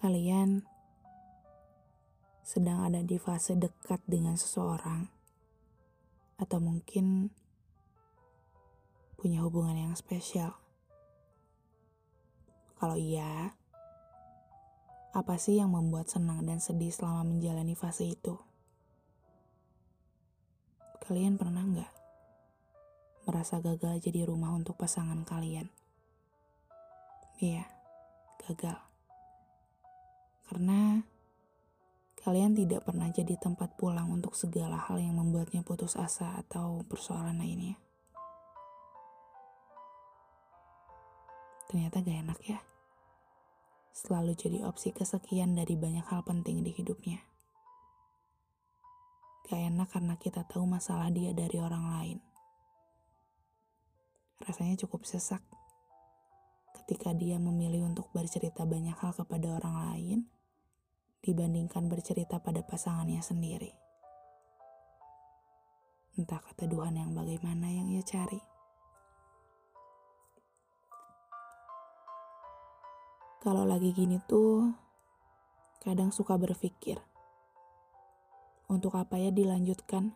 Kalian sedang ada di fase dekat dengan seseorang atau mungkin punya hubungan yang spesial. Kalau iya, apa sih yang membuat senang dan sedih selama menjalani fase itu? Kalian pernah nggak merasa gagal jadi rumah untuk pasangan kalian? Iya, gagal. Karena kalian tidak pernah jadi tempat pulang untuk segala hal yang membuatnya putus asa atau persoalan lainnya. Ternyata gak enak ya. Selalu jadi opsi kesekian dari banyak hal penting di hidupnya. Gak enak karena kita tahu masalah dia dari orang lain. Rasanya cukup sesak ketika dia memilih untuk bercerita banyak hal kepada orang lain dibandingkan bercerita pada pasangannya sendiri. Entah keteduhan yang bagaimana yang ia cari. Kalau lagi gini tuh, kadang suka berpikir, untuk apa ya dilanjutkan?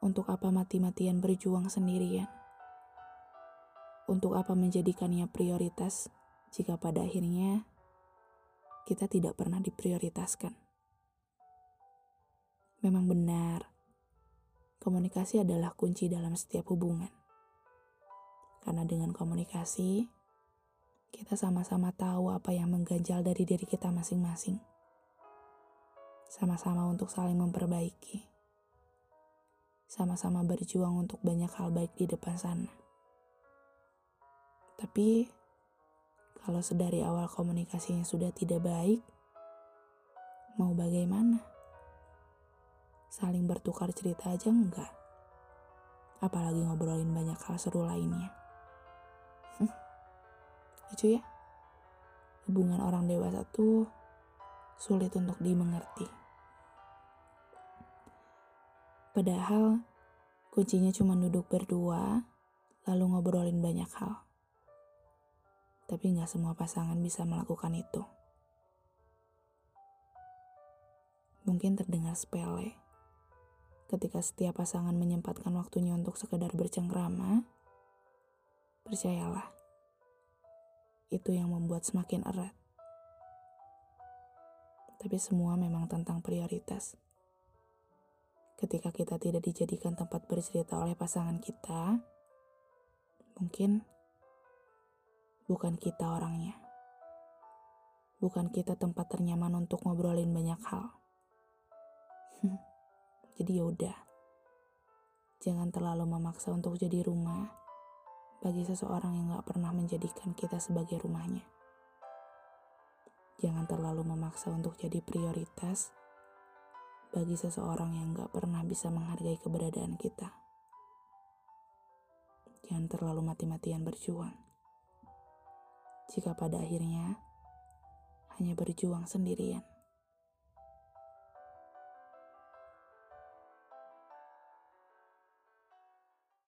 Untuk apa mati-matian berjuang sendirian? Untuk apa menjadikannya prioritas jika pada akhirnya kita tidak pernah diprioritaskan. Memang benar, komunikasi adalah kunci dalam setiap hubungan. Karena dengan komunikasi, kita sama-sama tahu apa yang mengganjal dari diri kita masing-masing. Sama-sama untuk saling memperbaiki. Sama-sama berjuang untuk banyak hal baik di depan sana. Tapi, kalau sedari awal komunikasinya sudah tidak baik, mau bagaimana? Saling bertukar cerita aja enggak? Apalagi ngobrolin banyak hal seru lainnya. Hm, lucu ya? Hubungan orang dewasa tuh sulit untuk dimengerti. Padahal kuncinya cuma duduk berdua, lalu ngobrolin banyak hal tapi nggak semua pasangan bisa melakukan itu. Mungkin terdengar sepele ketika setiap pasangan menyempatkan waktunya untuk sekedar bercengkrama. Percayalah, itu yang membuat semakin erat. Tapi semua memang tentang prioritas. Ketika kita tidak dijadikan tempat bercerita oleh pasangan kita, mungkin bukan kita orangnya. Bukan kita tempat ternyaman untuk ngobrolin banyak hal. jadi yaudah, jangan terlalu memaksa untuk jadi rumah bagi seseorang yang gak pernah menjadikan kita sebagai rumahnya. Jangan terlalu memaksa untuk jadi prioritas bagi seseorang yang gak pernah bisa menghargai keberadaan kita. Jangan terlalu mati-matian berjuang jika pada akhirnya hanya berjuang sendirian.